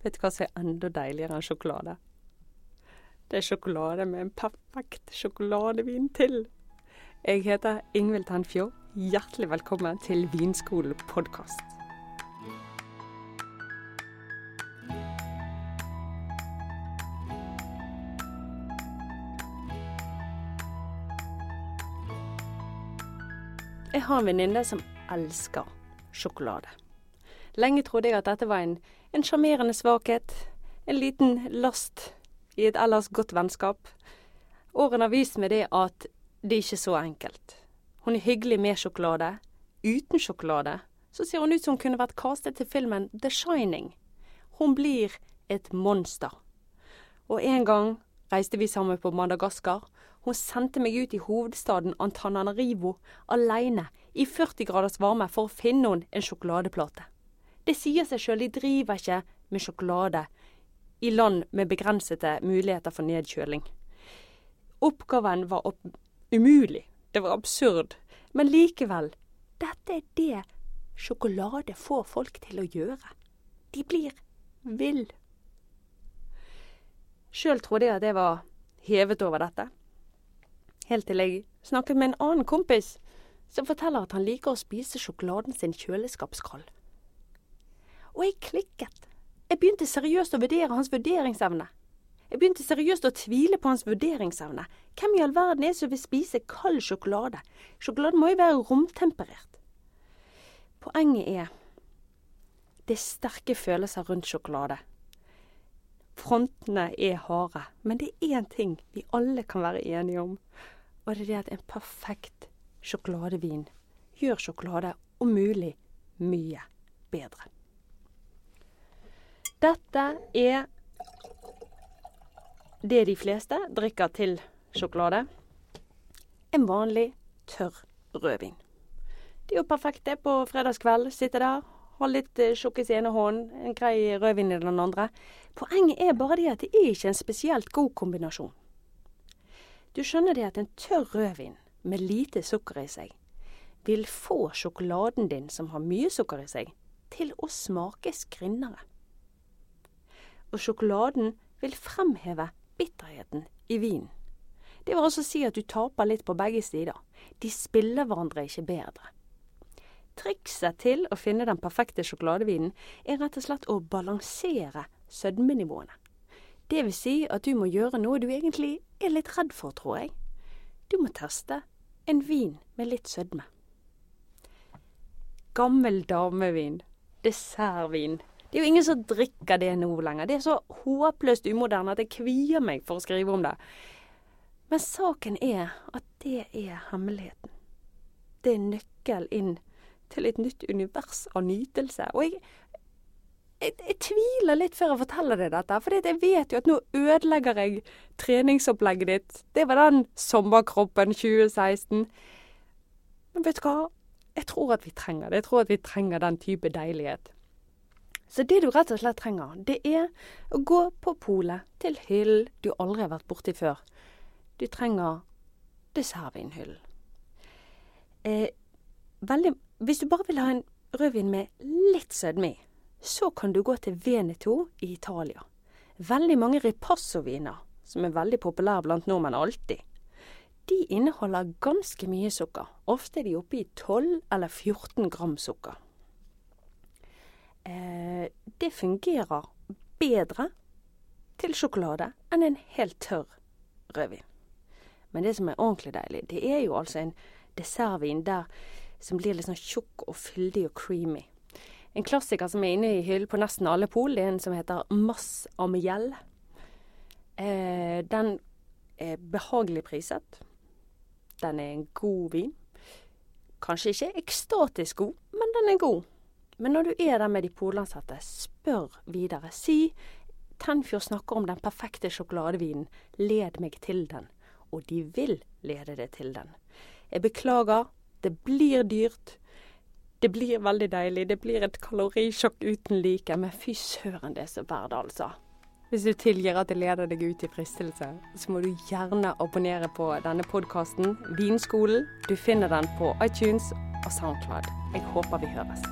Vet du hva som er enda deiligere enn sjokolade? Det er sjokolade med en perfekt sjokoladevin til. Jeg heter Ingvild Tenfjord. Hjertelig velkommen til Vinskolen podkast. Jeg har en venninne som elsker sjokolade. Lenge trodde jeg at dette var en en sjarmerende svakhet, en liten last i et ellers godt vennskap. Årene har vist meg det at det er ikke så enkelt. Hun er hyggelig med sjokolade. Uten sjokolade så ser hun ut som hun kunne vært kastet til filmen The Shining. Hun blir et monster. Og en gang reiste vi sammen på Madagaskar. Hun sendte meg ut i hovedstaden Antananarivo alene i 40 graders varme for å finne henne en sjokoladeplate. Det sier seg sjøl, de driver ikke med sjokolade i land med begrensede muligheter for nedkjøling. Oppgaven var opp umulig. Det var absurd. Men likevel, dette er det sjokolade får folk til å gjøre. De blir vill. Sjøl trodde jeg at jeg var hevet over dette. Helt til jeg snakket med en annen kompis som forteller at han liker å spise sjokoladen sin kjøleskapskald. Og jeg klikket. Jeg begynte seriøst å vurdere hans vurderingsevne. Jeg begynte seriøst å tvile på hans vurderingsevne. Hvem i all verden er det som vil spise kald sjokolade? Sjokoladen må jo være romtemperert. Poenget er det er sterke følelser rundt sjokolade. Frontene er harde, men det er én ting vi alle kan være enige om, og det er det at en perfekt sjokoladevin gjør sjokolade om mulig mye bedre. Dette er det de fleste drikker til sjokolade. En vanlig, tørr rødvin. Det er jo perfekt det på fredagskveld. Sitte der, ha litt eh, sjokkis i ene hånden, en grei rødvin i den andre. Poenget er bare det at det er ikke en spesielt god kombinasjon. Du skjønner det at en tørr rødvin med lite sukker i seg vil få sjokoladen din, som har mye sukker i seg, til å smake skrinnere og sjokoladen vil fremheve bitterheten i vinen. Det vil altså si at du taper litt på begge sider. De spiller hverandre ikke bedre. Trikset til å finne den perfekte sjokoladevinen er rett og slett å balansere sødmenivåene. Det vil si at du må gjøre noe du egentlig er litt redd for, tror jeg. Du må teste en vin med litt sødme. Gammel damevin, dessertvin, det er jo ingen som drikker det nå lenger. Det er så håpløst umoderne at jeg kvier meg for å skrive om det. Men saken er at det er hemmeligheten. Det er nøkkel inn til et nytt univers av nytelse. Og jeg, jeg, jeg tviler litt før jeg forteller deg dette, for jeg vet jo at nå ødelegger jeg treningsopplegget ditt. Det var den sommerkroppen 2016. Men vet du hva? Jeg tror at vi trenger det. Jeg tror at vi trenger den type deilighet. Så det du rett og slett trenger, det er å gå på polet til hyllen du aldri har vært borti før. Du trenger dessertvinhyllen. Eh, hvis du bare vil ha en rødvin med litt sødme i, så kan du gå til Veneto i Italia. Veldig mange ripasso-viner, som er veldig populære blant nordmenn alltid, de inneholder ganske mye sukker. Ofte er de oppe i 12 eller 14 gram sukker det fungerer bedre til sjokolade enn en helt tørr rødvin. Men det som er ordentlig deilig, det er jo altså en dessertvin der som blir litt sånn tjukk og fyldig og creamy. En klassiker som er inne i hyllen på nesten alle pol, det er en som heter Mass Amiel. Eh, den er behagelig priset. Den er en god vin. Kanskje ikke ekstatisk god, men den er god. Men når du er der med de polansatte, spør videre. Si Tenfjord snakker om den perfekte sjokoladevinen. Led meg til den. Og de vil lede deg til den. Jeg beklager, det blir dyrt. Det blir veldig deilig. Det blir et kalorisjokk uten like. Men fy søren, det er så verdt altså. Hvis du tilgir at det leder deg ut i fristelse, så må du gjerne abonnere på denne podkasten, Vinskolen. Du finner den på iTunes og SoundCloud. Jeg håper vi høres.